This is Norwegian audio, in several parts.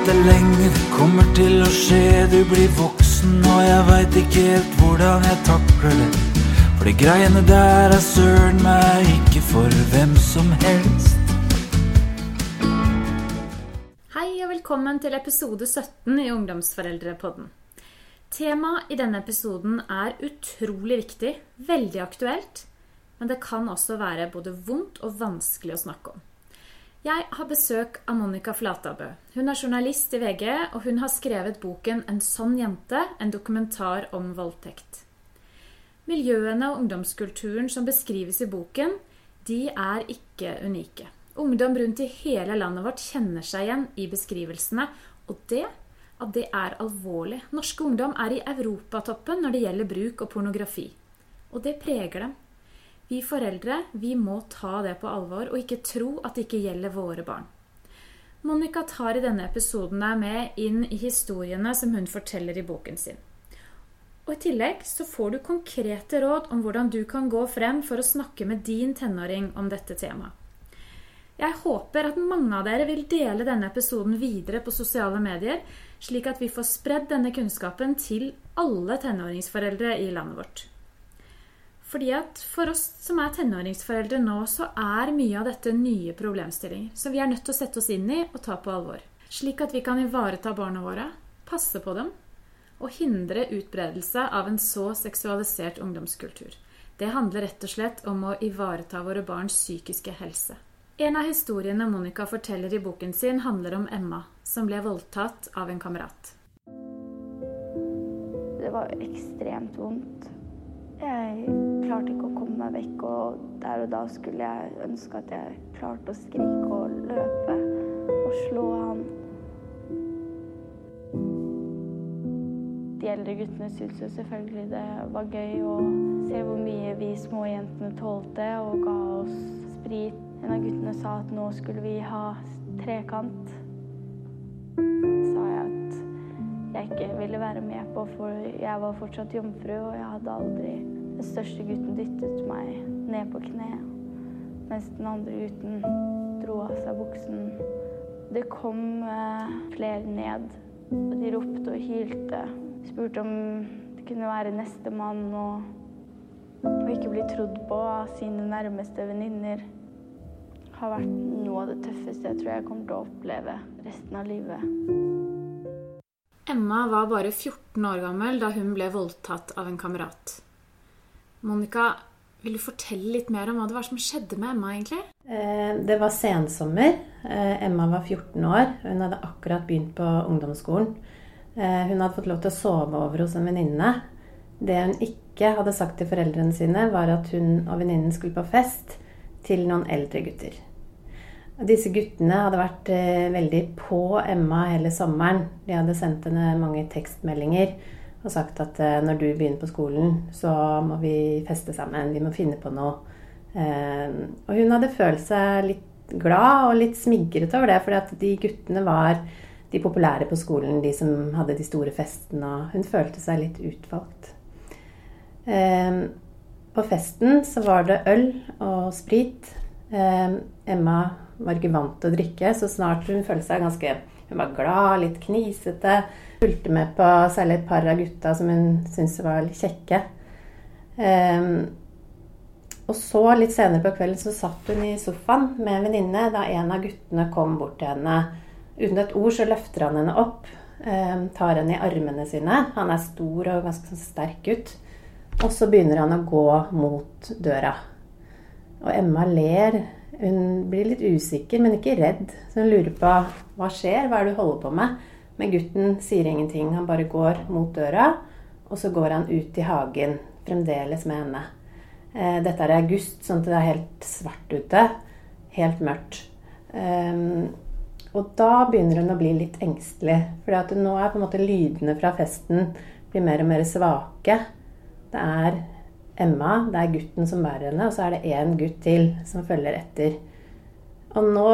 vente lenger. kommer til å skje. Du blir voksen, og jeg veit ikke helt hvordan jeg takler det. For de greiene der er søren meg ikke for hvem som helst. Hei og velkommen til episode 17 i Ungdomsforeldrepodden. Temaet i denne episoden er utrolig viktig, veldig aktuelt, men det kan også være både vondt og vanskelig å snakke om. Jeg har besøk av Monica Flatabø. Hun er journalist i VG, og hun har skrevet boken 'En sånn jente', en dokumentar om voldtekt. Miljøene og ungdomskulturen som beskrives i boken, de er ikke unike. Ungdom rundt i hele landet vårt kjenner seg igjen i beskrivelsene, og det, at det er alvorlig. Norske ungdom er i europatoppen når det gjelder bruk og pornografi. Og det preger dem. Vi foreldre vi må ta det på alvor og ikke tro at det ikke gjelder våre barn. Monica tar i denne episoden deg med inn i historiene som hun forteller i boken sin. Og I tillegg så får du konkrete råd om hvordan du kan gå frem for å snakke med din tenåring om dette temaet. Jeg håper at mange av dere vil dele denne episoden videre på sosiale medier, slik at vi får spredd denne kunnskapen til alle tenåringsforeldre i landet vårt. Fordi at For oss som er tenåringsforeldre nå, så er mye av dette nye problemstillinger som vi er nødt til å sette oss inn i og ta på alvor. Slik at vi kan ivareta barna våre, passe på dem og hindre utbredelse av en så seksualisert ungdomskultur. Det handler rett og slett om å ivareta våre barns psykiske helse. En av historiene Monica forteller i boken sin, handler om Emma, som ble voldtatt av en kamerat. Det var ekstremt vondt. Jeg klarte ikke å komme meg vekk, og der og da skulle jeg ønske at jeg klarte å skrike og løpe og slå han. De eldre guttene syntes jo selvfølgelig det var gøy å se hvor mye vi små jentene tålte, og ga oss sprit. En av guttene sa at nå skulle vi ha trekant. sa jeg at jeg ikke ville være med på, for jeg var fortsatt jomfru, og jeg hadde aldri Den største gutten dyttet meg ned på kne, mens den andre gutten dro av seg buksen. Det kom eh, flere ned, og de ropte og hylte. Spurte om det kunne være nestemann, og, og ikke bli trodd på av sine nærmeste venninner. Har vært noe av det tøffeste jeg tror jeg kommer til å oppleve resten av livet. Emma var bare 14 år gammel da hun ble voldtatt av en kamerat. Monica, vil du fortelle litt mer om hva det var som skjedde med Emma, egentlig? Eh, det var sensommer. Eh, Emma var 14 år. Hun hadde akkurat begynt på ungdomsskolen. Eh, hun hadde fått lov til å sove over hos en venninne. Det hun ikke hadde sagt til foreldrene sine, var at hun og venninnen skulle på fest til noen eldre gutter. Disse guttene hadde vært veldig på Emma hele sommeren. De hadde sendt henne mange tekstmeldinger og sagt at når du begynner på skolen, så må vi feste sammen. Vi må finne på noe. Og hun hadde følt seg litt glad og litt smigret over det, fordi at de guttene var de populære på skolen, de som hadde de store festene. Og hun følte seg litt utvalgt. På festen så var det øl og sprit. Emma var ikke vant til å drikke, så snart hun følte seg ganske Hun var glad, litt knisete. Fulgte med på særlig et par av gutta som hun syntes var litt kjekke. Um, og så, litt senere på kvelden, så satt hun i sofaen med en venninne da en av guttene kom bort til henne. Uten et ord så løfter han henne opp, um, tar henne i armene sine. Han er stor og ganske sterk gutt. Og så begynner han å gå mot døra. Og Emma ler hun blir litt usikker, men ikke redd. Så hun lurer på hva skjer, hva er det du holder på med? Men gutten sier ingenting. Han bare går mot døra, og så går han ut i hagen, fremdeles med henne. Dette er i august, sånn at det er helt svart ute. Helt mørkt. Og da begynner hun å bli litt engstelig. For nå er på en måte lydene fra festen blir mer og mer svake. Det er Emma, det er gutten som bærer henne, og så er det én gutt til som følger etter. Og nå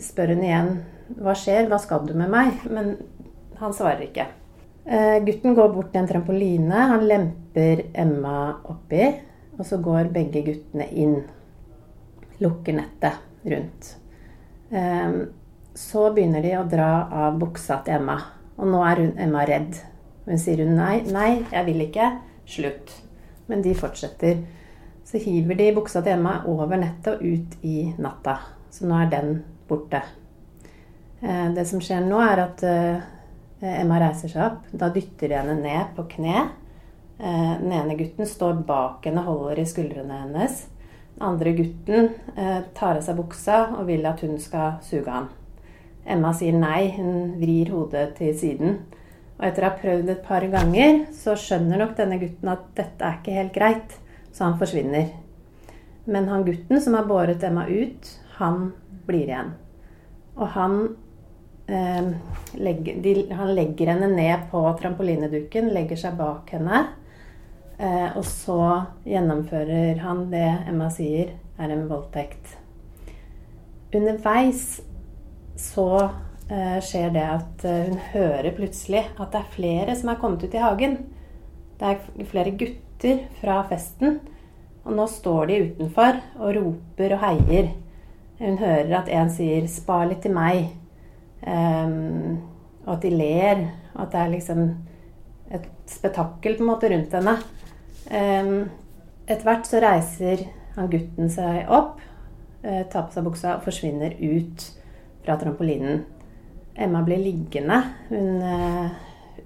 spør hun igjen hva skjer, hva skal du med meg? Men han svarer ikke. Eh, gutten går bort til en trampoline. Han lemper Emma oppi, og så går begge guttene inn. Lukker nettet rundt. Eh, så begynner de å dra av buksa til Emma. Og nå er hun, Emma redd. Hun sier hun nei, nei, jeg vil ikke. Slutt. Men de fortsetter. Så hiver de buksa til Emma over nettet og ut i natta. Så nå er den borte. Eh, det som skjer nå, er at eh, Emma reiser seg opp. Da dytter de henne ned på kne. Eh, den ene gutten står bak henne, holder i skuldrene hennes. Den andre gutten tar av seg buksa og vil at hun skal suge ham. Emma sier nei, hun vrir hodet til siden. Og etter å ha prøvd et par ganger, så skjønner nok denne gutten at dette er ikke helt greit, så han forsvinner. Men han gutten som har båret Emma ut, han blir igjen. Og han, eh, legger, de, han legger henne ned på trampolineduken, legger seg bak henne. Eh, og så gjennomfører han det Emma sier er en voldtekt. Underveis så skjer det at eh, hun hører plutselig at det er flere som er kommet ut i hagen. Det er flere gutter fra festen. Og nå står de utenfor og roper og heier. Hun hører at en sier 'spar litt til meg'. Um, og at de ler. Og at det er liksom et spetakkel på en måte rundt henne. Um, Etter hvert så reiser han gutten seg opp, uh, tar på seg buksa og forsvinner ut fra trampolinen. Emma blir liggende. Hun, uh,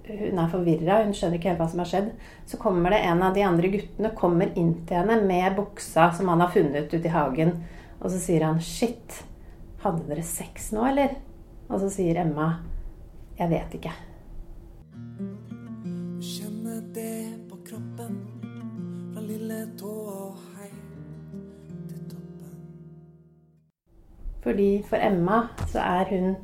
hun er forvirra, hun skjønner ikke helt hva som har skjedd. Så kommer det en av de andre guttene kommer inn til henne med buksa som han har funnet ute i hagen. Og så sier han 'Shit, hadde dere sex nå, eller?' Og så sier Emma 'Jeg vet ikke'. Kjenne det på kroppen, fra lille tå og hei til toppen. Fordi for Emma så er hun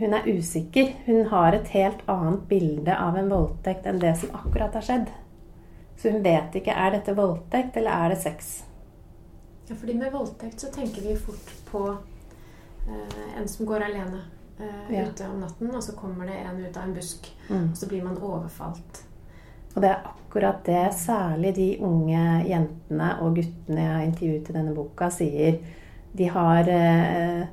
hun er usikker. Hun har et helt annet bilde av en voldtekt enn det som akkurat har skjedd. Så hun vet ikke er dette voldtekt eller er det sex. Ja, fordi med voldtekt så tenker vi fort på eh, en som går alene eh, Ja. ute om natten, og så kommer det en ut av en busk, Mm. og så blir man overfalt. Og det er akkurat det særlig de unge jentene og guttene jeg har intervjuet i denne boka, sier. De har eh,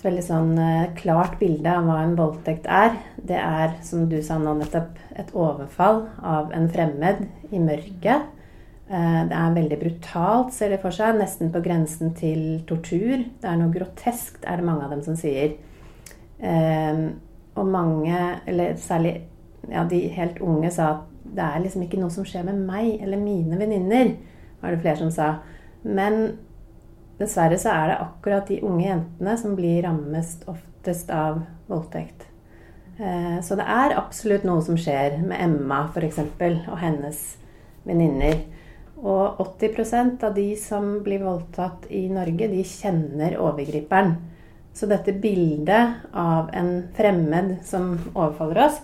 et veldig sånn eh, klart bilde av hva en voldtekt er. Det er, som du sa nå nettopp, et overfall av en fremmed i mørket. Eh, Det er veldig brutalt, ser de for seg. Nesten på grensen til tortur. Det er noe groteskt, er det mange av dem som sier. Eh, Og mange, eller særlig ja, de helt unge, sa at det er liksom ikke noe som skjer med meg eller mine venninner, var det flere som sa. Men dessverre så er det akkurat de unge jentene som blir rammest oftest av voldtekt. Eh, Så det er absolutt noe som skjer med Emma f.eks. og hennes venninner. Og 80% av de som blir voldtatt i Norge, de kjenner overgriperen. Så dette bildet av en fremmed som overfaller oss,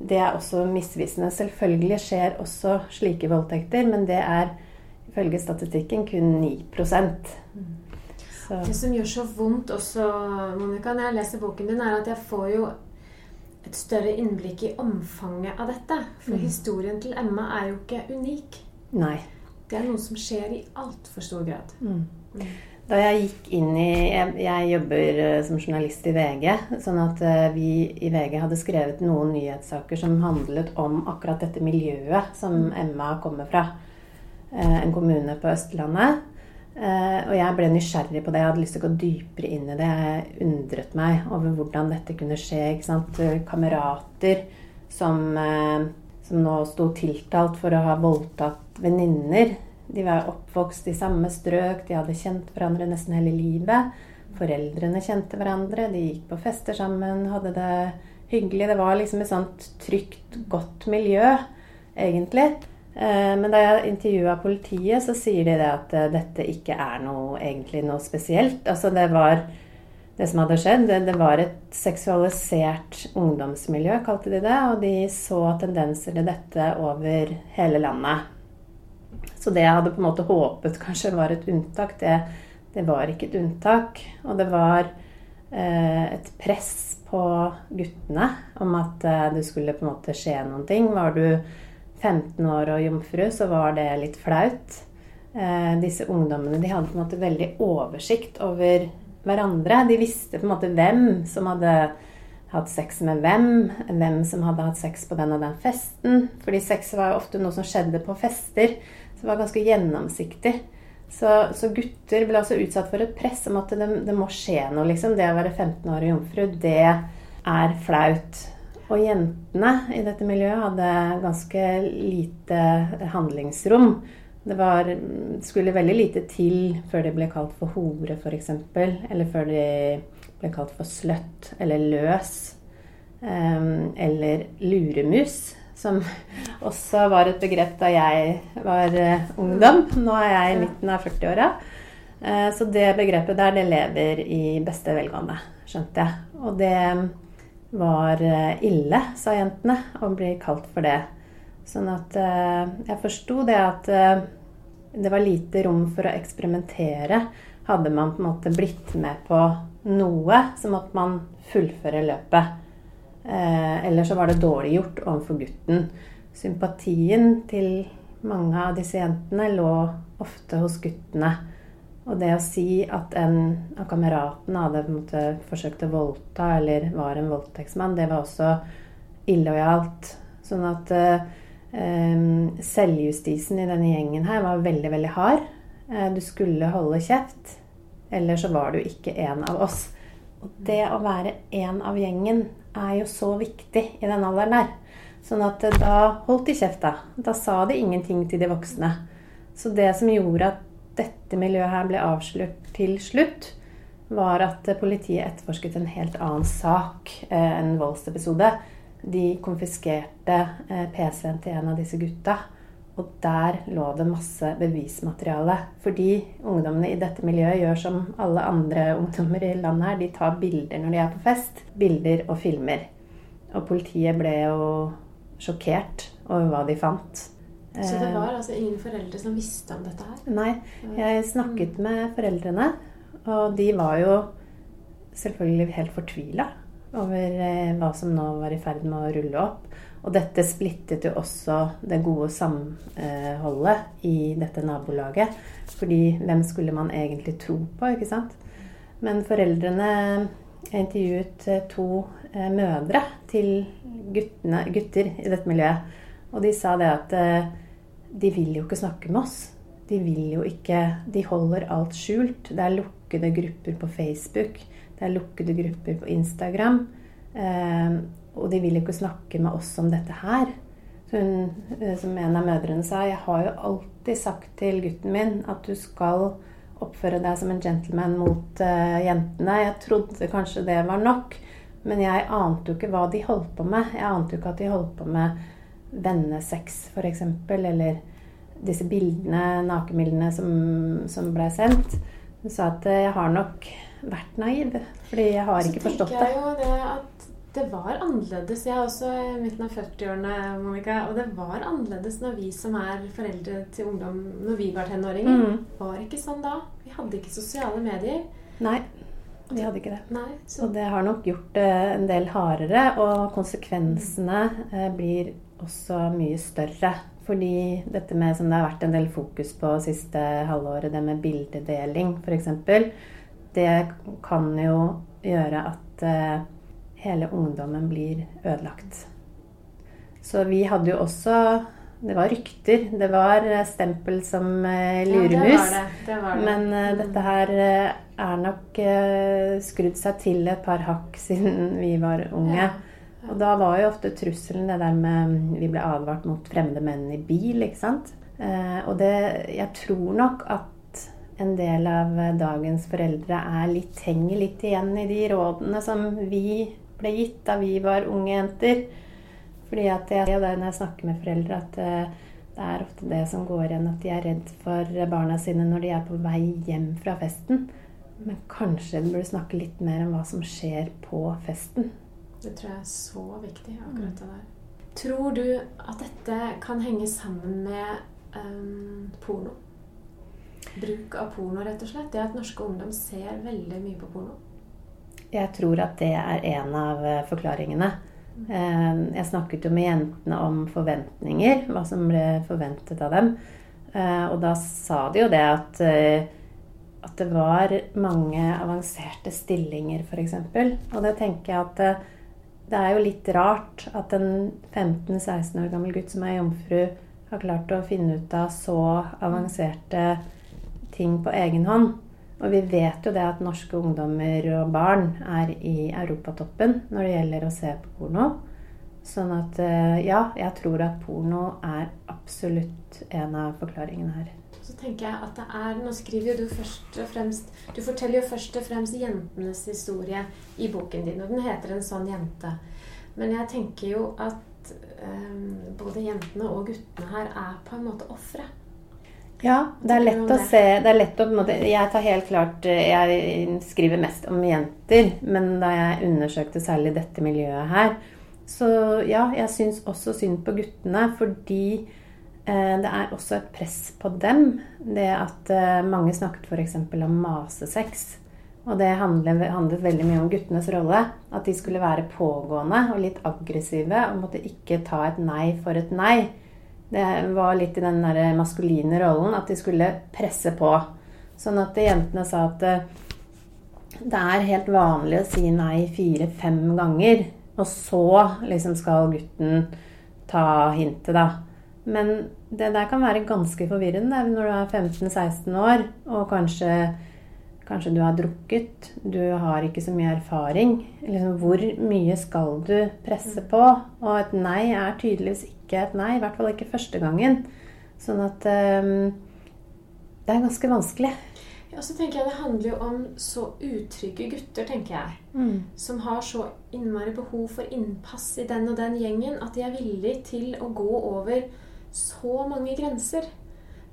det er også misvisende. Selvfølgelig skjer også slike voldtekter, men det er ifølge statistikken kun 9 Så Det som gjør så vondt også, Monica, når jeg leser boken din, er at jeg får jo et større innblikk i omfanget av dette. For Mm. historien til Emma er jo ikke unik. nei. Det er noe som skjer i altfor stor grad. Mm. Da jeg gikk inn i Jeg, jeg jobber eh, som journalist i VG. Sånn at eh, vi i VG hadde skrevet noen nyhetssaker som handlet om akkurat dette miljøet som Emma kommer fra. Eh, En kommune på Østlandet. Eh, Og jeg ble nysgjerrig på det. Jeg hadde lyst til å gå dypere inn i det. Jeg undret meg over hvordan dette kunne skje. Eh, Kamerater som, eh, som nå sto tiltalt for å ha voldtatt venninner. De var oppvokst i samme strøk, de hadde kjent hverandre nesten hele livet. Foreldrene kjente hverandre, de gikk på fester sammen, hadde det hyggelig. Det var liksom et sånt trygt, godt miljø, egentlig. Eh, Men da jeg intervjua politiet, så sier de det at eh, dette ikke er noe, egentlig noe spesielt. Altså det var det som hadde skjedd, det, det var et seksualisert ungdomsmiljø, kalte de det. Og de så tendenser til dette over hele landet. Så det jeg hadde på en måte håpet kanskje var et unntak, det, det var ikke et unntak. Og det var eh, et press på guttene om at eh, det skulle på en måte skje noen ting. Var du 15 år og jomfru, så var det litt flaut. Eh, disse ungdommene de hadde på en måte veldig oversikt over hverandre. De visste på en måte hvem som hadde hatt sex med hvem, hvem som hadde hatt sex på den og den festen. Fordi sex var jo ofte noe som skjedde på fester. Så det var ganske gjennomsiktig. Så, så gutter ble også utsatt for et press om at det, det må skje noe, liksom. Det å være 15 år og jomfru, det er flaut. Og jentene i dette miljøet hadde ganske lite handlingsrom. Det var, skulle veldig lite til før de ble kalt for hore, f.eks. Eller før de ble kalt for sløtt eller løs. Um, eller luremus, som også var et begrep da jeg var uh, ungdom. Nå er jeg i midten av 40-åra. Uh, eh, så det begrepet der, det lever i beste velgående, skjønte jeg. Og det var uh, ille, sa jentene, og blir kalt for det. Sånn at jeg forsto det at det var lite rom for å eksperimentere. Hadde man på en måte blitt med på noe, så måtte man fullføre løpet. Eh, eller så var det dårlig gjort overfor gutten. Sympatien til mange av disse jentene lå ofte hos guttene. Og det å si at en av kameratene hadde på en måte forsøkt å voldta eller var en voldtektsmann, det var også illojalt. Sånn at eh, selvjustisen i denne gjengen her var veldig, veldig hard. Eh, du skulle holde kjeft. Eller så var du ikke en av oss. Og det å være en av gjengen er jo så viktig i den alderen der. Sånn at eh, da holdt de kjeft, da. Da sa de ingenting til de voksne. Så det som gjorde at dette miljøet her ble avslørt til slutt, var at eh, politiet etterforsket en helt annen sak eh, enn voldsepisode. De konfiskerte PC-en til en av disse gutta. Og der lå det masse bevismateriale. Fordi ungdommene i dette miljøet gjør som alle andre ungdommer i landet her. De tar bilder når de er på fest. Bilder og filmer. Og politiet ble jo sjokkert over hva de fant. Så det var altså ingen foreldre som visste om dette her? Nei. Jeg snakket med foreldrene, og de var jo selvfølgelig helt fortvila over eh, hva som nå var i ferd med å rulle opp. Og dette splittet jo også det gode samholdet i dette nabolaget. Fordi hvem skulle man egentlig tro på, ikke sant? Men foreldrene intervjuet eh, to eh, mødre til guttene, gutter i dette miljøet. Og de sa det at eh, de vil jo ikke snakke med oss. De vil jo ikke De holder alt skjult. Det er lukkede grupper på Facebook. Det er lukkede grupper på Instagram. Og de vil jo ikke snakke med oss om dette her. Hun, eh, som en av mødrene sa, jeg har jo alltid sagt til gutten min at du skal oppføre deg som en gentleman mot uh, jentene. Jeg trodde kanskje det var nok, men jeg ante jo ikke hva de holdt på med. Jeg ante jo ikke at de holdt på med vennesex, f.eks., eller disse bildene, nakenbildene som, som ble sendt. Hun sa at jeg har nok vært naiv, fordi jeg har ikke forstått det. Så tenker jeg jo det at det var annerledes. Jeg er også i midten av 40-årene, Monica. Og det var annerledes når vi som er foreldre til ungdom, når vi var tenåringer. Mm. var ikke sånn da. Vi hadde ikke sosiale medier. Nei, vi hadde ikke det. Nei, så. Og det har nok gjort det en del hardere, og konsekvensene eh, blir også mye større. Fordi dette med som det har vært en del fokus på siste halvåret, det med bildedeling f.eks., det kan jo gjøre at eh, hele ungdommen blir ødelagt. Så vi hadde jo også Det var rykter. Det var eh, stempel som eh, luremus. Ja, det det. det. Men uh, dette her er nok skrudd seg til et par hakk siden vi var unge. Ja. Og da var jo ofte trusselen det der med Vi ble advart mot fremmede menn i bil, ikke sant. og det Jeg tror nok at en del av dagens foreldre er litt, henger litt igjen i de rådene som vi ble gitt da vi var unge jenter. Fordi at jeg og det når jeg snakker med foreldre, at eh, det er ofte det som går igjen, at de er redd for barna sine når de er på vei hjem fra festen. Men kanskje de burde snakke litt mer om hva som skjer på festen. Det tror jeg er så viktig, akkurat det der. Tror du at dette kan henge sammen med um, porno? Bruk av porno, rett og slett? Det at norske ungdom ser veldig mye på porno? Jeg tror at det er en av eh, forklaringene. Eh, jeg snakket jo med jentene om forventninger, hva som ble forventet av dem. Eh, og da sa de jo det at at det var mange avanserte stillinger, f.eks. Og det tenker jeg at det, er jo litt rart at en 15-16 år gammel gutt som er jomfru, har klart å finne ut av så avanserte ting på egen hånd. Og vi vet jo det at norske ungdommer og barn er i europatoppen når det gjelder å se på porno. Sånn at eh, ja, jeg tror at porno er absolutt en av forklaringene her. Så tenker jeg at det er, Nå skriver jo du først og fremst Du forteller jo først og fremst jentenes historie i boken din, og den heter 'En sånn jente'. Men jeg tenker jo at um, både jentene og guttene her er på en måte ofre. Ja, det er lett å se det er lett å, måte, Jeg tar helt klart Jeg skriver mest om jenter, men da jeg undersøkte særlig dette miljøet her, så ja, jeg syns også synd på guttene, fordi Eh, det er også et press på dem. Det at eh, mange snakket f.eks. om masesex. Og det handlet, handlet, veldig mye om guttenes rolle. At de skulle være pågående og litt aggressive og måtte ikke ta et nei for et nei. Det var litt i den maskuline rollen at de skulle presse på. Sånn at jentene sa at eh, det er helt vanlig å si nei fire-fem ganger. Og så liksom skal gutten ta hintet, da. Men det der kan være ganske forvirrende når du er 15-16 år og kanskje, kanskje, du har drukket, du har ikke så mye erfaring. Liksom, hvor mye skal du presse på? Og et nei er tydeligvis ikke et nei, i hvert fall ikke første gangen. Sånn at um, det er ganske vanskelig. Ja, så tenker jeg Det handler jo om så utrygge gutter, tenker jeg. Mm. Som har så innmari behov for innpass i den og den gjengen at de er villige til å gå over så mange grenser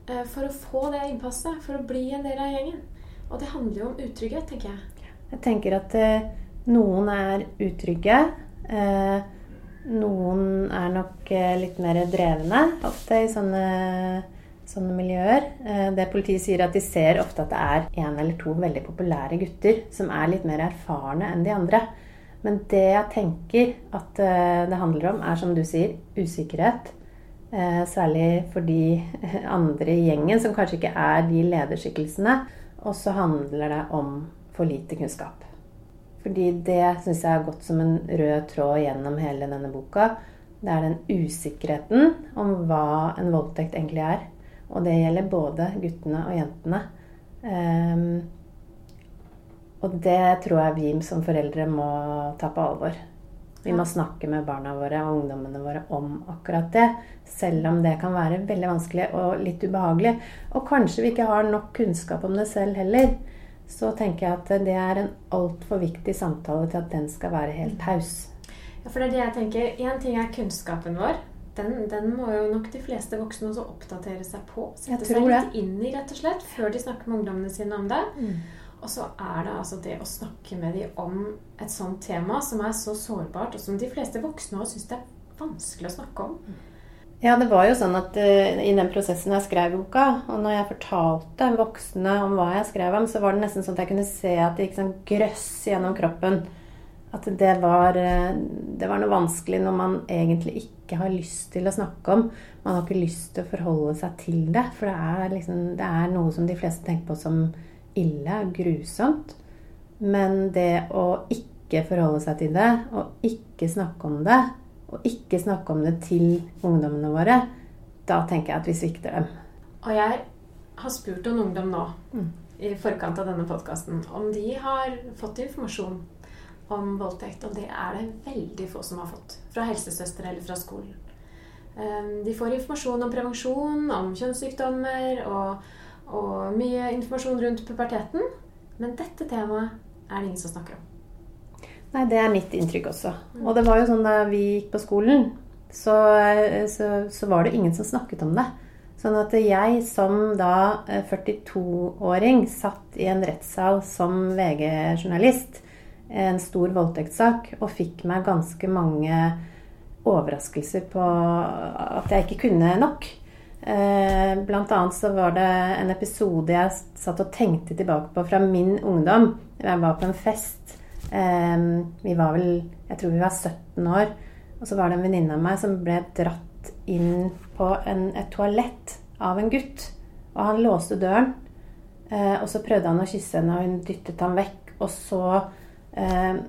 eh, for å få det innpasset, for å bli en del av gjengen. Og det handler jo om utrygghet, tenker jeg. Jeg tenker at eh, noen er utrygge. Eh, noen er nok eh, litt mer drevne ofte i sånne, sånne miljøer. Eh, det politiet sier, at de ser ofte at det er én eller to veldig populære gutter som er litt mer erfarne enn de andre. Men det jeg tenker at eh, det handler om, er som du sier, usikkerhet. Eh, særlig for de andre i gjengen som kanskje ikke er de lederskikkelsene. Og så handler det om for lite kunnskap. Fordi det syns jeg har gått som en rød tråd gjennom hele denne boka. Det er den usikkerheten om hva en voldtekt egentlig er. Og det gjelder både guttene og jentene. Um, og det tror jeg vi som foreldre må ta på alvor. Vi må snakke med barna våre og ungdommene våre om akkurat det. Selv om det kan være veldig vanskelig og litt ubehagelig. Og kanskje vi ikke har nok kunnskap om det selv heller. Så tenker jeg at det er en altfor viktig samtale til at den skal være helt taus. Ja, for det er det jeg tenker. Én ting er kunnskapen vår. Den, den, må jo nok de fleste voksne også oppdatere seg på. Sette seg litt det. inn i, rett og slett, før de snakker med ungdommene sine om det. Mm. Og så er det altså det å snakke med dem om et sånt tema som er så sårbart, og som de fleste voksne også syns det er vanskelig å snakke om. Ja, det var jo sånn at uh, i den prosessen jeg skrev boka, og når jeg fortalte voksne om hva jeg skrev om, så var det nesten sånn at jeg kunne se at det gikk sånn grøss gjennom kroppen. At det var, uh, det var noe vanskelig når man egentlig ikke har lyst til å snakke om. Man har ikke lyst til å forholde seg til det, for det er, liksom, det er noe som de fleste tenker på som ille og grusomt. Men det å ikke forholde seg til det, og ikke snakke om det, og ikke snakke om det til ungdommene våre, da tenker jeg at vi svikter dem. Og jeg har spurt en ungdom nå mm. i forkant av denne podkasten om de har fått informasjon om voldtekt. Og det er det veldig få som har fått. Fra helsesøster eller fra skolen. Ehm, de får informasjon om prevensjon, om kjønnssykdommer og og mye informasjon rundt puberteten. Men dette temaet er det ingen som snakker om. Nei, det er mitt inntrykk også. Og det var jo sånn da vi gikk på skolen, så, så, så var det ingen som snakket om det. Sånn at jeg som da 42-åring eh, satt i en rettssal som VG-journalist, en stor voldtektssak, og fikk meg ganske mange overraskelser på at jeg ikke kunne nok. Eh, blant annet så var det en episode jeg satt og tenkte tilbake på fra min ungdom. Jeg var på en fest. Vi var vel Jeg tror vi var 17 år. Og så var det en venninne av meg som ble dratt inn på en, et toalett av en gutt. Og han låste døren. Eh, og så prøvde han å kysse henne, og hun dyttet ham vekk. Og så eh,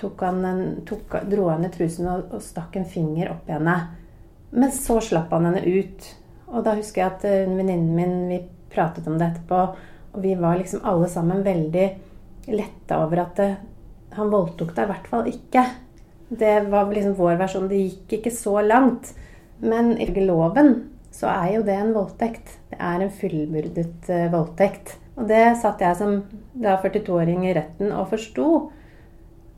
tok han en, tok, dro han i trusen og, og, stakk en finger opp i henne. Men så slapp han henne ut. Og da husker jeg at uh, venninnen min vi pratet om det etterpå, og vi var liksom alle sammen veldig letta over at det, eh, han voldtok deg i hvert fall ikke. Det var liksom vår versjon. Det gikk ikke så langt. Men ifølge loven så er jo det en voldtekt. Det er en fullbyrdet uh, voldtekt. Og det satt jeg som 42-åring i retten og forsto.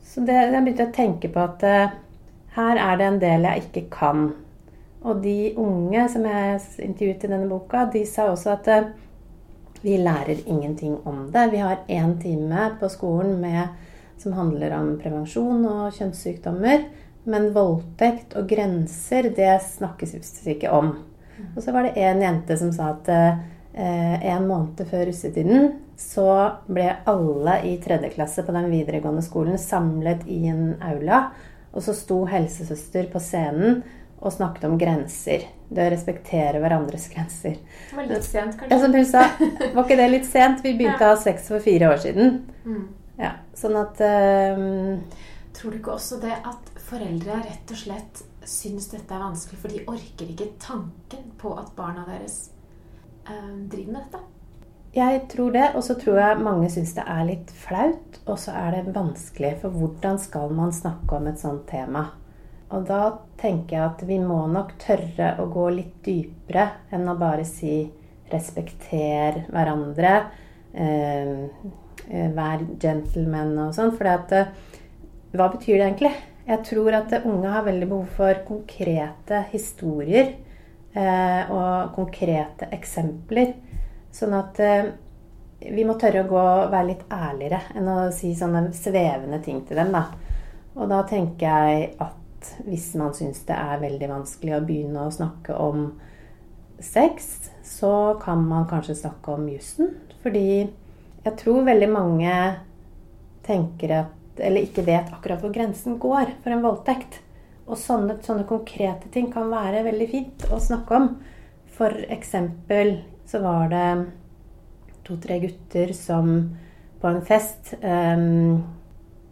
Så det, jeg begynte å tenke på at uh, her er det en del jeg ikke kan. Og de unge som jeg intervjuet i denne boka, de sa også at uh, vi lærer ingenting om det. Vi har én time på skolen med, som handler om prevensjon og kjønnssykdommer. Men voldtekt og grenser, det snakkes ikke om. Og så var det en jente som sa at eh, en måned før russetiden så ble alle i tredje klasse på den videregående skolen samlet i en aula. Og så sto helsesøster på scenen og snakket om grenser. Det å respektere hverandres grenser. Det var litt sent, kanskje? Ja, sa. Var ikke det litt sent? Vi begynte å ha sex for fire år siden. Mm. Ja, sånn at um, Tror du ikke også det at foreldre rett og slett syns dette er vanskelig, for de orker ikke tanken på at barna deres um, driver med dette. Jeg tror det, og så tror jeg mange syns det er litt flaut. Og så er det vanskelig, for hvordan skal man snakke om et sånt tema? Og da tenker jeg at vi må nok tørre å gå litt dypere enn å bare si 'respekter hverandre', eh, eh, 'vær gentleman' og sånn. For eh, hva betyr det egentlig? Jeg tror at unge har veldig behov for konkrete historier eh, og konkrete eksempler. Sånn at eh, vi må tørre å gå og være litt ærligere enn å si sånne svevende ting til dem. Da. Og da tenker jeg at hvis man syns det er veldig vanskelig å begynne å snakke om sex, så kan man kanskje snakke om jussen. Fordi jeg tror veldig mange tenker at eller ikke vet akkurat hvor grensen går for en voldtekt. Og sånne, sånne konkrete ting kan være veldig fint å snakke om. For eksempel så var det to-tre gutter som på en fest um,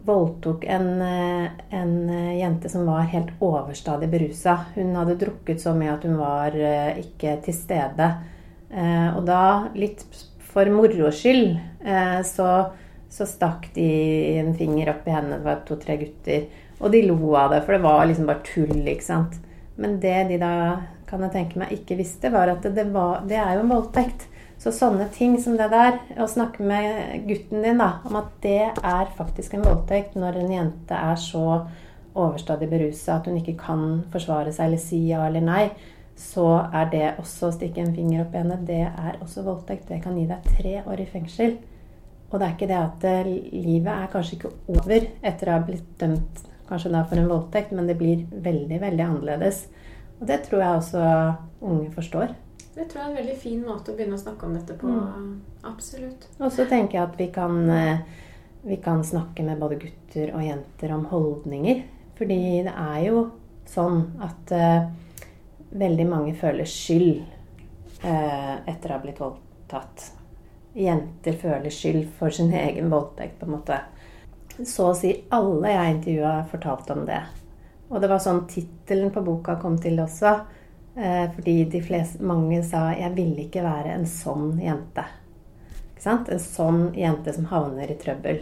voldtok en, en, jente som var helt overstadig berusa. Hun hadde drukket så mye at hun var uh, ikke til stede. Og da, litt for moro skyld, så så stakk de en finger opp i hendene. Det var to-tre gutter. Og de lo av det, for det var liksom bare tull, ikke sant. Men det de da, kan jeg tenke meg, ikke visste, var at det, var, det er jo en voldtekt. Så sånne ting som det der, å snakke med gutten din da, om at det er faktisk en voldtekt når en jente er så overstadig berusa at hun ikke kan forsvare seg eller si ja eller nei, så er det også å stikke en finger opp i henne. Det er også voldtekt. Det kan gi deg tre år i fengsel. Og det er ikke det at eh, livet er kanskje ikke over etter å ha blitt dømt kanskje da for en voldtekt, men det blir veldig, veldig annerledes. Og det tror jeg også unge forstår. Det tror jeg er en veldig fin måte å begynne å snakke om dette på. Mm. Absolutt. Og så tenker jeg at vi kan, eh, vi kan snakke med både gutter og jenter om holdninger. Fordi det er jo sånn at uh, veldig mange føler skyld uh, etter å ha blitt voldtatt jenter føler skyld for sin egen voldtekt, på en måte. Så å si alle jeg intervjua, fortalte om det. Og det var sånn tittelen på boka kom til også. Eh, fordi de fleste, mange sa 'jeg ville ikke være en sånn jente'. En sånn jente som havner i trøbbel.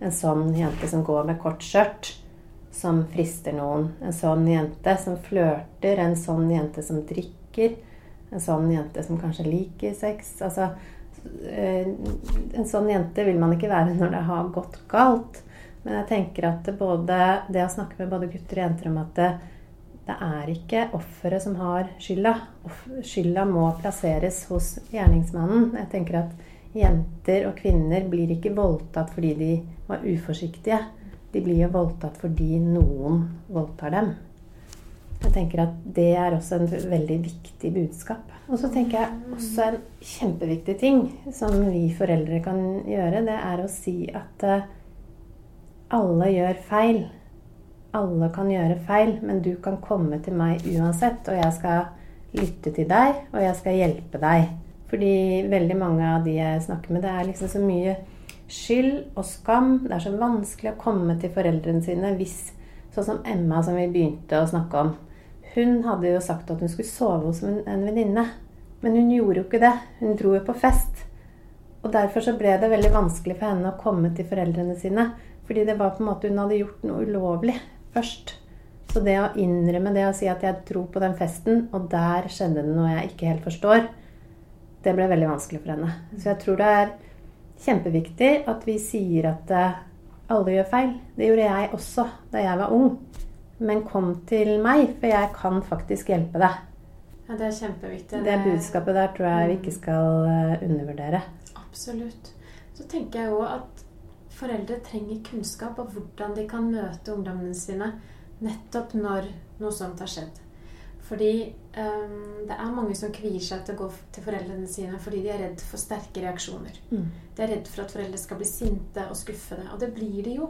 En sånn jente som går med kort skjørt, som frister noen. En sånn jente som flørter. En sånn jente som drikker. En sånn jente som kanskje liker sex. Altså, Eh, en sånn jente vil man ikke være når det har gått galt. Men jeg tenker at både, det å snakke med både gutter og jenter om at det, det er ikke offeret som har skylda. Skylda må plasseres hos gjerningsmannen. Jeg tenker at jenter og kvinner blir ikke voldtatt fordi de var uforsiktige. De blir jo voldtatt fordi noen voldtar dem. Jeg tenker at det er også en veldig viktig budskap. Og så tenker jeg også en kjempeviktig ting som vi foreldre kan gjøre, det er å si at uh, alle gjør feil. Alle kan gjøre feil, men du kan komme til meg uansett, og jeg skal lytte til deg, og jeg skal hjelpe deg. Fordi veldig mange av de jeg snakker med, det er liksom så mye skyld og skam. Det er så vanskelig å komme til foreldrene sine hvis Sånn som Emma, som vi begynte å snakke om. Hun hadde jo sagt at hun skulle sove hos en en venninne. Men hun gjorde jo ikke det. Hun dro jo på fest. Og derfor så ble det veldig vanskelig for henne å komme til foreldrene sine. Fordi det var på en måte hun hadde gjort noe ulovlig først. Så det å innrømme det og si at jeg dro på den festen, og der skjedde det noe jeg ikke helt forstår, det ble veldig vanskelig for henne. Så jeg tror det er kjempeviktig at vi sier at eh, alle gjør feil. Det gjorde jeg også da jeg var ung. Men kom til meg, for jeg kan faktisk hjelpe deg. Ja, det er kjempeviktig. Det budskapet der tror jeg vi ikke skal eh, undervurdere. Absolutt. Så tenker jeg jo at foreldre trenger kunnskap om hvordan de kan møte ungdommene sine nettopp når noe sånt har skjedd. Fordi um, det er mange som kvier seg til å gå til foreldrene sine fordi de er redd for sterke reaksjoner. Mm. De er redd for at foreldre skal bli sinte og skuffede. Og det blir de jo.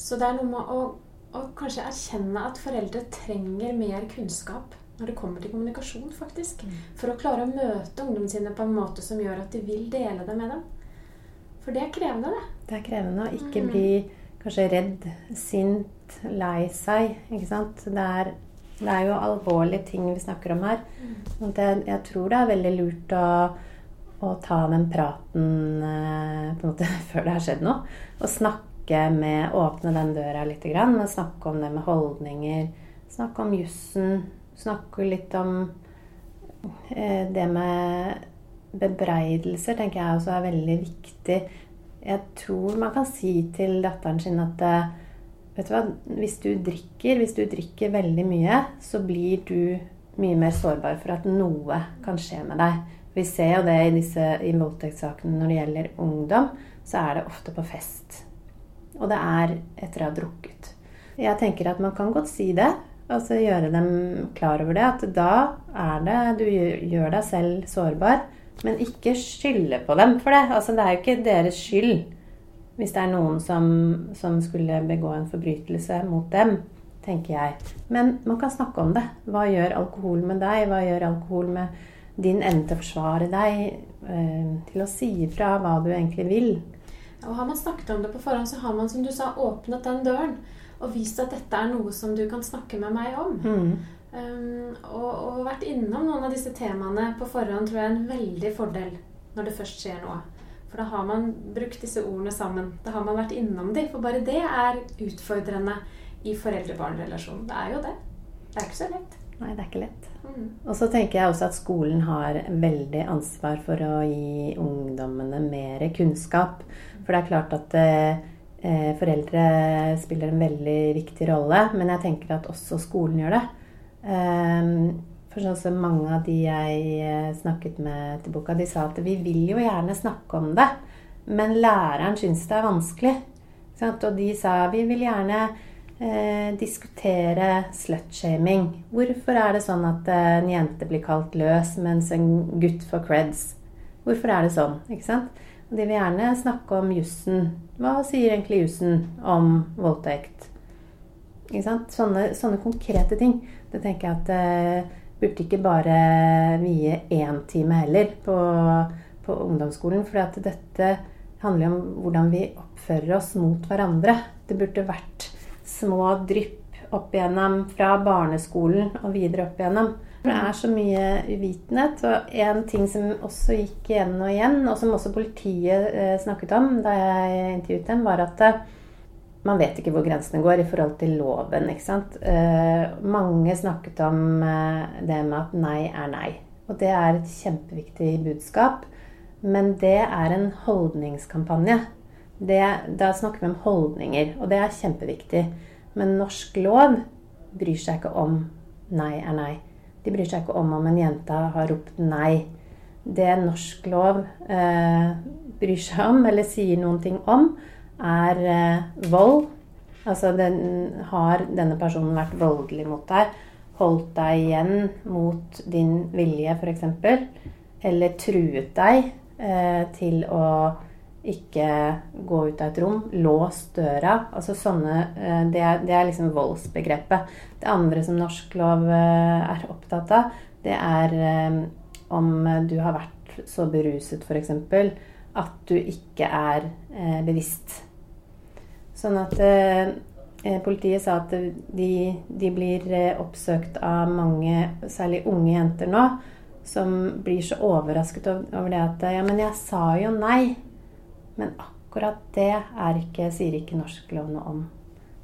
Så det er noe med å, å kanskje erkjenne at foreldre trenger mer kunnskap når det kommer til kommunikasjon, faktisk. For å klare å møte ungdommene sine på en måte som gjør at de vil dele det med dem. For det er krevende, det. Det er krevende å ikke Mm. bli kanskje redd, sint, lei seg. Ikke sant? Det er, det er jo alvorlige ting vi snakker om her. Og det, jeg tror det er veldig lurt å, å ta den praten eh, på en måte før det har skjedd noe. Og snakke med Åpne den døra litt. Grann, men snakke om det med holdninger. Snakke om jussen. Snakke litt om eh, det med bebreidelser, tenker jeg også er veldig viktig. Jeg tror man kan si til datteren sin at eh, Vet du hva, hvis du drikker, hvis du drikker veldig mye, så blir du mye mer sårbar for at noe kan skje med deg. Vi ser jo det i disse i voldtektssakene når det gjelder ungdom, så er det ofte på fest. Og det er etter å ha drukket. Jeg tenker at man kan godt si det. Altså gjøre dem klar over det. At da er det Du gjør deg selv sårbar. Men ikke skylde på dem for det. Altså det er jo ikke deres skyld hvis det er noen som, som skulle begå en forbrytelse mot dem, tenker jeg. Men man kan snakke om det. Hva gjør alkohol med deg? Hva gjør alkohol med din evne til å forsvare deg? eh, Til å si ifra hva du egentlig vil? Og har man snakket om det på forhånd, så har man som du sa, åpnet den døren. Og vist at dette er noe som du kan snakke med meg om. Mm. Um, og, og vært innom noen av disse temaene på forhånd tror jeg er en veldig fordel når det først skjer noe. For da har man brukt disse ordene sammen. Da har man vært innom de. For bare det er utfordrende i foreldre-barn-relasjonen. Det er jo det. Det er ikke så lett. Nei, det er ikke lett. Mm. Og så tenker jeg også at skolen har veldig ansvar for å gi ungdommene mer kunnskap. For det er klart at eh, foreldre spiller en veldig viktig rolle, men jeg tenker at også skolen gjør det. Ehm, for sånn som mange av de jeg eh, snakket med til boka, de sa at vi vil jo gjerne snakke om det, men læreren syns det er vanskelig. sant? Og de sa vi vil gjerne eh, diskutere slutshaming. Hvorfor er det sånn at eh, en jente blir kalt løs, mens en gutt får creds? Hvorfor er det sånn? ikke sant? Og de vil gjerne snakke om jussen. Hva sier egentlig jussen om voldtekt? Ikke sant? Sånne, sånne konkrete ting. Det tenker jeg at eh, burde ikke bare vie én time heller på, på ungdomsskolen. For dette handler om hvordan vi oppfører oss mot hverandre. Det burde vært små drypp opp igjennom fra barneskolen og videre opp igjennom. Det er så mye uvitenhet. Og en ting som også gikk igjen og igjen, og som også politiet eh, snakket om da jeg intervjuet dem, var at eh, man vet ikke hvor grensene går i forhold til loven. ikke sant? Eh, mange snakket om eh, det med at nei er nei. Og det er et kjempeviktig budskap. Men det er en holdningskampanje. Det, da snakker vi om holdninger, og det er kjempeviktig. Men norsk lov bryr seg ikke om nei er nei. De bryr seg ikke om om en jente har ropt nei. Det norsk lov eh, bryr seg om, eller sier noen ting om, er eh, vold. Altså den, har denne personen vært voldelig mot deg, holdt deg igjen mot din vilje f.eks., eller truet deg eh, til å ikke gå ut av et rom, låst døra altså sånne, eh, det, er, det er liksom voldsbegrepet. Det andre som norsk lov eh, er opptatt av, det er eh, om du har vært så beruset f.eks. at du ikke er eh, bevisst. Sånn at eh, politiet sa at de, de blir eh, oppsøkt av mange, særlig unge jenter nå, som blir så overrasket over det at Ja, men jeg sa jo nei. Men akkurat det ikke, sier ikke norsk lov noe om.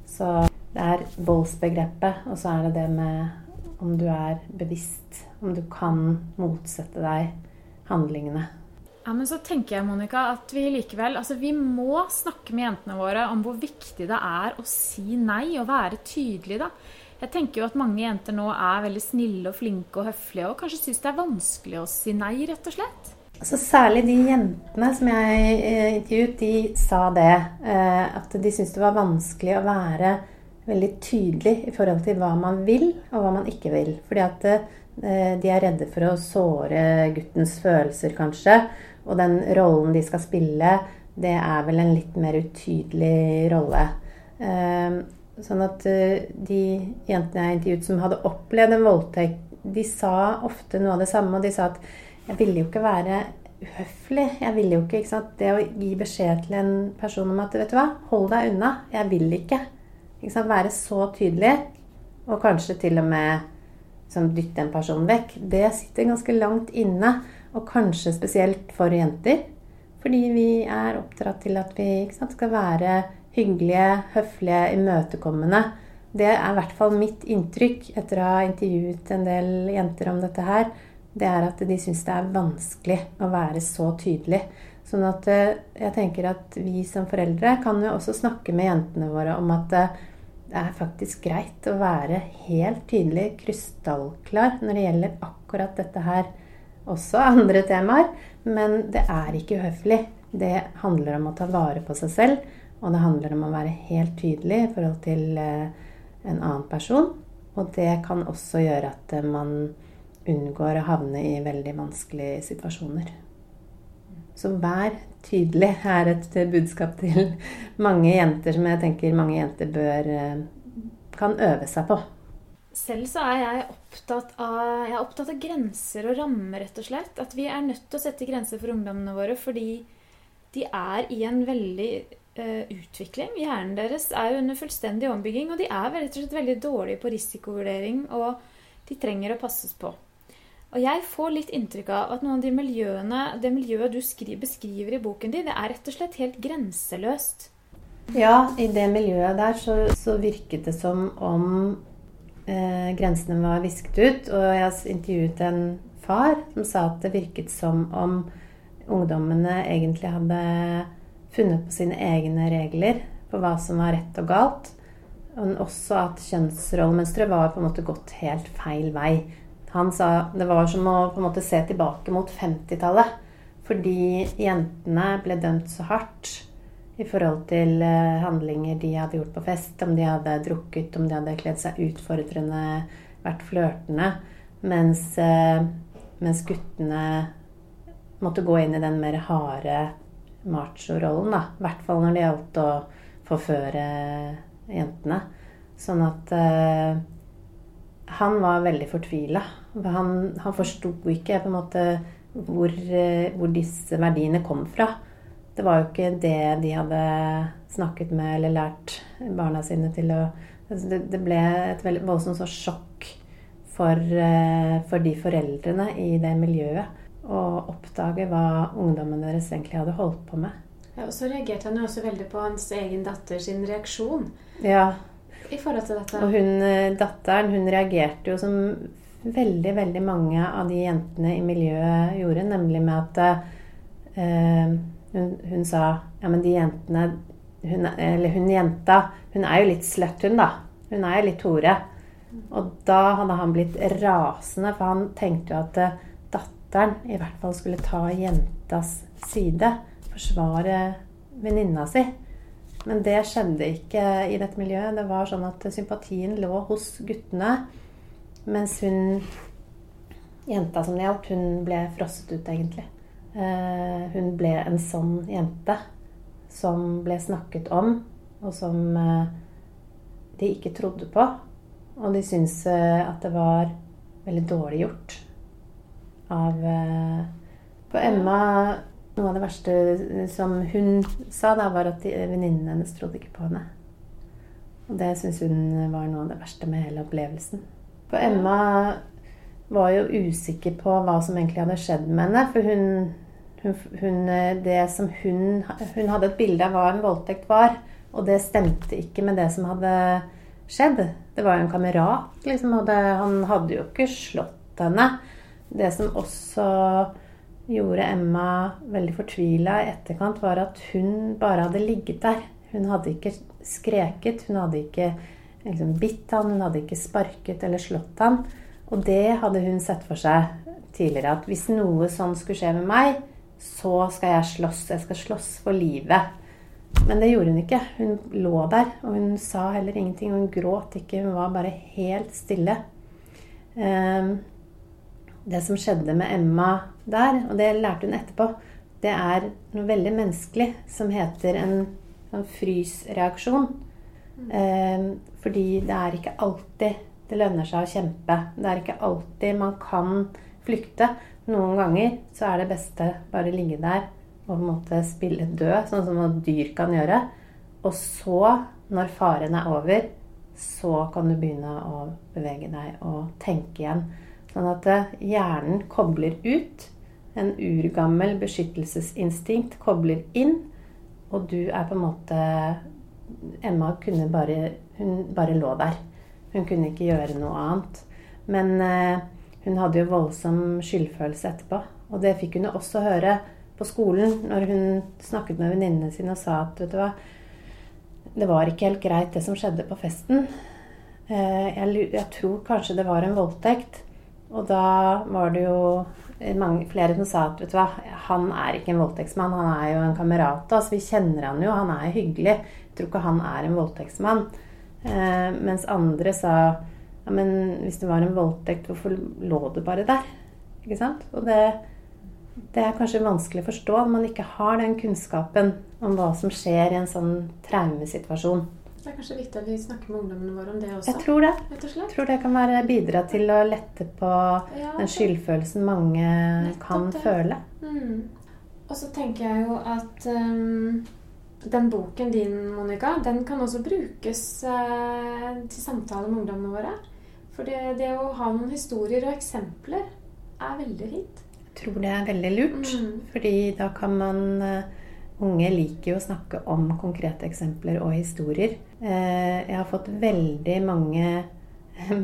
Så det er voldsbegrepet, og så er det det med om du er bevisst, om du kan motsette deg handlingene. Ja, men så tenker jeg, Monica, at vi likevel Altså, vi må snakke med jentene våre om hvor viktig det er å si nei og være tydelig, da. Jeg tenker jo at mange jenter nå er veldig snille og flinke og høflige, og kanskje syns det er vanskelig å si nei, rett og slett. Altså, særlig de jentene som jeg eh, intervjuet, de sa det. Eh, at de syntes det var vanskelig å være veldig tydelig i forhold til hva man vil, og hva man ikke vil. Fordi at eh, de er redde for å såre guttens følelser, kanskje. Og den rollen de skal spille, det er vel en litt mer utydelig rolle. Ehm, sånn at eh, de jentene jeg intervjuet som hadde opplevd en voldtekt, de sa ofte noe av det samme. Og de sa at 'jeg ville jo ikke være uhøflig'. Jeg ville jo ikke, ikke sant? Det å gi beskjed til en person om at 'vet du hva, hold deg unna'. Jeg vil ikke. ikke sant? Være så tydelig, og kanskje til og med sånn, dytte en person vekk. Det sitter ganske langt inne. Og kanskje spesielt for jenter. Fordi vi er oppdratt til at vi sant, skal være hyggelige, høflige, imøtekommende. Det er i hvert fall mitt inntrykk etter å ha intervjuet en del jenter om dette her. Det er at de syns det er vanskelig å være så tydelig. Sånn at eh, jeg tenker at vi som foreldre kan jo også snakke med jentene våre om at eh, det er faktisk greit å være helt tydelig, krystallklar, når det gjelder akkurat dette her også andre temaer. Men det er ikke uhøflig. Det handler om å ta vare på seg selv. Og det handler om å være helt tydelig i forhold til eh, en annen person. Og det kan også gjøre at eh, man unngår å havne i veldig vanskelige situasjoner. Så vær tydelig er et budskap til mange jenter som jeg tenker mange jenter bør eh, kan øve seg på. Selv så er jeg opptatt av, jeg er opptatt av grenser og rammer, rett og slett. At vi er nødt til å sette grenser for ungdommene våre fordi de er i en veldig uh, utvikling. Hjernen deres er jo under fullstendig ombygging, og de er rett og slett veldig dårlige på risikovurdering, og de trenger å passes på. Og jeg får litt inntrykk av at noen av de miljøene, det miljøet du skriver, beskriver i boken din, det er rett og slett helt grenseløst. Ja, i det miljøet der så, så virket det som om eh, grensene var visket ut. Og jeg intervjuet en far som sa at det virket som om ungdommene egentlig hadde funnet på sine egne regler på hva som var rett og galt. Men også at kjønnsrollemønsteret var på en måte gått helt feil vei. Han sa det var som å på en måte se tilbake mot 50-tallet. Fordi jentene ble dømt så hardt i forhold til eh, handlinger de hadde gjort på fest, om de hadde drukket, om de hadde kledd seg utfordrende, vært flørtende. Mens, eh, mens guttene måtte gå inn i den mer harde macho-rollen. I hvert fall når det gjaldt å forføre jentene. Sånn at uh, han var veldig fortvila. Han, han forsto ikke på en måte hvor, hvor disse verdiene kom fra. Det var jo ikke det de hadde snakket med eller lært barna sine til å altså det, det, ble et veldig voldsomt sjokk for, eh, for, de foreldrene i det miljøet å oppdage hva ungdommen deres egentlig hadde holdt på med. Ja, og så reagerte han jo også veldig på hans egen datter sin reaksjon. Ja. I forhold til dette. Og hun, eh, datteren hun reagerte jo som veldig, veldig mange av de jentene i miljøet gjorde, nemlig med at eh, hun, hun, sa ja, men de jentene hun, Eller hun jenta Hun er jo litt sløtt, hun, da. Hun er jo litt hore. Og da hadde han blitt rasende, for han tenkte jo at eh, datteren i hvert fall skulle ta jentas side. Forsvare venninna si. Men det skjedde ikke i dette miljøet. Det var sånn at sympatien lå hos guttene. Mens hun jenta som det gjaldt, hun ble frosset ut, egentlig. Eh, hun ble en sånn jente som ble snakket om, og som eh, de ikke trodde på. Og de syntes eh, at det var veldig dårlig gjort. av På Emma Noe av det verste som hun sa, da, var at venninnene hennes trodde ikke på henne. Og det syns hun var noe av det verste med hele opplevelsen. For Emma var jo usikker på hva som egentlig hadde skjedd med henne. For hun, hun, hun Det som hun Hun hadde et bilde av hva en voldtekt var, og det stemte ikke med det som hadde skjedd. Det var jo en kamerat, liksom, og det, han hadde jo ikke slått henne. Det som også gjorde Emma veldig fortvila i etterkant, var at hun bare hadde ligget der. Hun hadde ikke skreket, hun hadde ikke liksom, bitt han, hun hadde ikke sparket eller slått han. Og det hadde hun sett for seg tidligere, at hvis noe sånn skulle skje med meg, så skal jeg slåss. Jeg skal slåss for livet. Men det gjorde hun ikke. Hun lå der, og hun sa heller ingenting. Hun gråt ikke, hun var bare helt stille. Ehm, det som skjedde med Emma der, og det lærte hun etterpå, det er noe veldig menneskelig som heter en en frysreaksjon. Ehm, fordi det er ikke alltid det lønner seg å kjempe. Det er ikke alltid man kan flykte. Noen ganger så er det beste bare ligge der og på en måte spille død, sånn som dyr kan gjøre. Og så, når faren er over, så kan du begynne å bevege deg og tenke igjen. Sånn at eh, hjernen kobler ut. En urgammel beskyttelsesinstinkt kobler inn. Og du er på en måte Emma kunne bare Hun bare lå der. Hun kunne ikke gjøre noe annet. Men eh, hun hadde jo voldsom skyldfølelse etterpå. Og det fikk hun jo også høre på skolen når hun snakket med venninnene sine og sa at vet du hva, det var ikke helt greit det som skjedde på festen. Eh, jeg, jeg tror kanskje det var en voldtekt. Og da var det jo mange, flere som sa at vet du hva, han er ikke en voldtektsmann, han er jo en kamerat. Altså, vi kjenner han jo, han er hyggelig. Jeg tror ikke han er en voldtektsmann. Eh, mens andre sa ja, men hvis det var en voldtekt, hvorfor lå du bare der? Ikke sant? Og det, det er kanskje vanskelig å forstå når man ikke har den kunnskapen om hva som skjer i en sånn traumesituasjon. Det er kanskje viktig at vi snakker med ungdommene våre om det også. Jeg tror det. Jeg tror det kan være bidra til å lette på Ja, den skyldfølelsen mange kan det. føle. Mm. Og så tenker jeg jo at um, den boken din, Monica, den kan også brukes eh, til samtale med ungdommene våre. For det, det å ha noen historier og eksempler er veldig fint. Jeg tror det er veldig lurt. Mm. Fordi da kan man eh, Unge liker jo å snakke om konkrete eksempler og historier. Eh, Jeg har fått veldig mange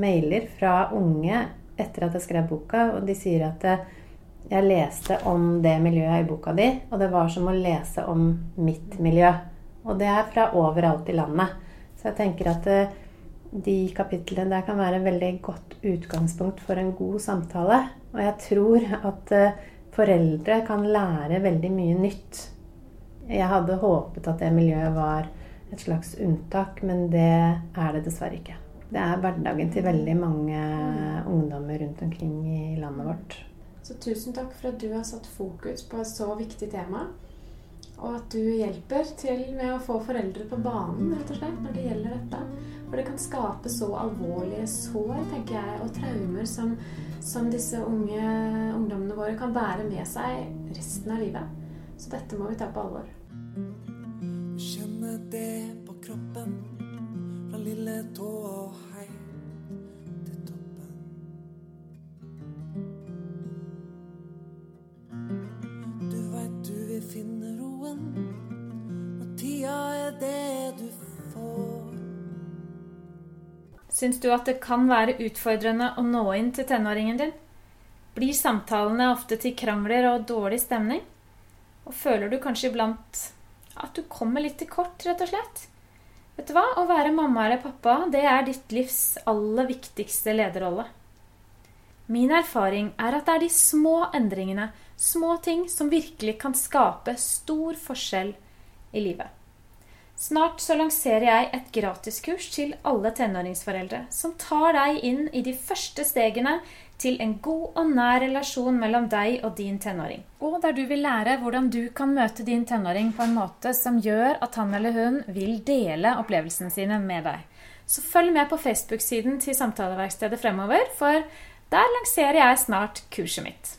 mailer fra unge etter at jeg skrev boka, og de sier at eh, jeg leste om det miljøet i boka di, og det var som å lese om mitt miljø. Og det er fra overalt i landet. Så jeg tenker at eh, de kapitlene der kan være en veldig godt utgangspunkt for en god samtale. Og jeg tror at eh, foreldre kan lære veldig mye nytt. Jeg hadde håpet at det miljøet var et slags unntak, men det er det dessverre ikke. Det er hverdagen til veldig mange ungdommer rundt omkring i landet vårt. Så tusen takk for at du har satt fokus på et så viktig tema. Og at du hjelper til med å få foreldre på banen rett og slett, når det gjelder dette. For det kan skape så alvorlige sår tenker jeg, og traumer som, som disse unge ungdommene våre kan bære med seg resten av livet. Så dette må vi ta på alvor. Kjenne det på kroppen Fra lille tåa og Syns du at det kan være utfordrende å nå inn til tenåringen din? Blir samtalene ofte til krangler og dårlig stemning? Og føler du kanskje iblant at du kommer litt til kort, rett og slett? Vet du hva? Å være mamma eller pappa, det er ditt livs aller viktigste lederrolle. Min erfaring er at det er de små endringene, små ting, som virkelig kan skape stor forskjell i livet. Snart så lanserer jeg et gratiskurs til alle tenåringsforeldre, som tar deg inn i de første stegene til en god og nær relasjon mellom deg og din tenåring. Og der du vil lære hvordan du kan møte din tenåring på en måte som gjør at han eller hun vil dele opplevelsene sine med deg. Så følg med på Facebook-siden til Samtaleverkstedet fremover, for der lanserer jeg snart kurset mitt.